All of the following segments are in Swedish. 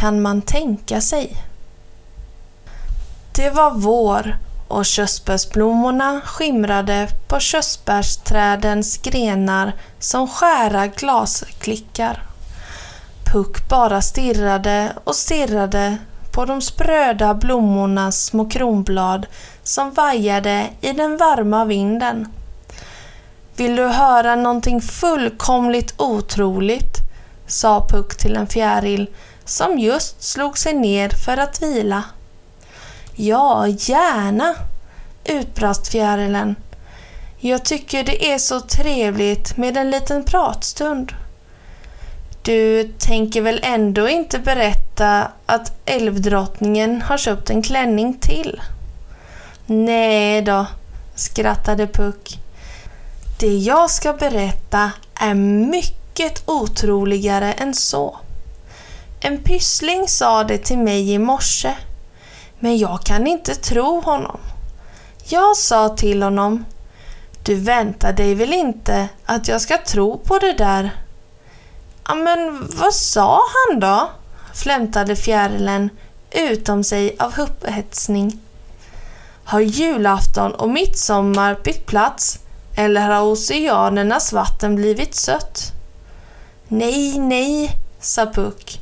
kan man tänka sig? Det var vår och körsbärsblommorna skimrade på körsbärsträdens grenar som skära glasklickar. Puck bara stirrade och stirrade på de spröda blommornas små kronblad som vajade i den varma vinden. Vill du höra någonting fullkomligt otroligt? Sa Puck till en fjäril som just slog sig ner för att vila. Ja, gärna, utbrast fjärilen. Jag tycker det är så trevligt med en liten pratstund. Du tänker väl ändå inte berätta att älvdrottningen har köpt en klänning till? Nej då, skrattade Puck. Det jag ska berätta är mycket otroligare än så. En pyssling sa det till mig i morse, men jag kan inte tro honom. Jag sa till honom, du väntar dig väl inte att jag ska tro på det där? Ja, men vad sa han då? flämtade fjärilen utom sig av upphetsning. Har julafton och midsommar bytt plats eller har oceanernas vatten blivit sött? Nej, nej, sa Puck.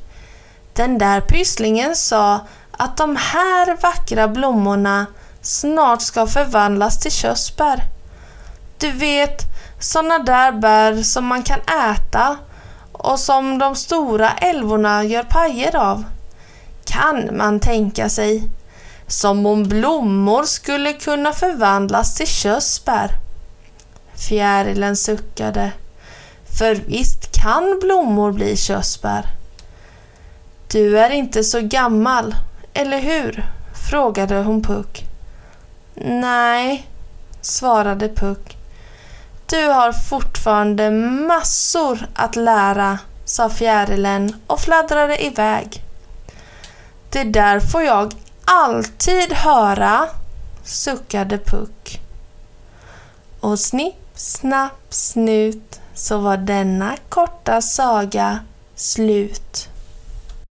Den där pysslingen sa att de här vackra blommorna snart ska förvandlas till körsbär. Du vet, sådana där bär som man kan äta och som de stora älvorna gör pajer av. Kan man tänka sig. Som om blommor skulle kunna förvandlas till körsbär. Fjärilen suckade. För visst kan blommor bli körsbär. Du är inte så gammal, eller hur? frågade hon Puck. Nej, svarade Puck. Du har fortfarande massor att lära, sa fjärilen och fladdrade iväg. Det där får jag alltid höra, suckade Puck. Och snipp, snapp, snut så var denna korta saga slut.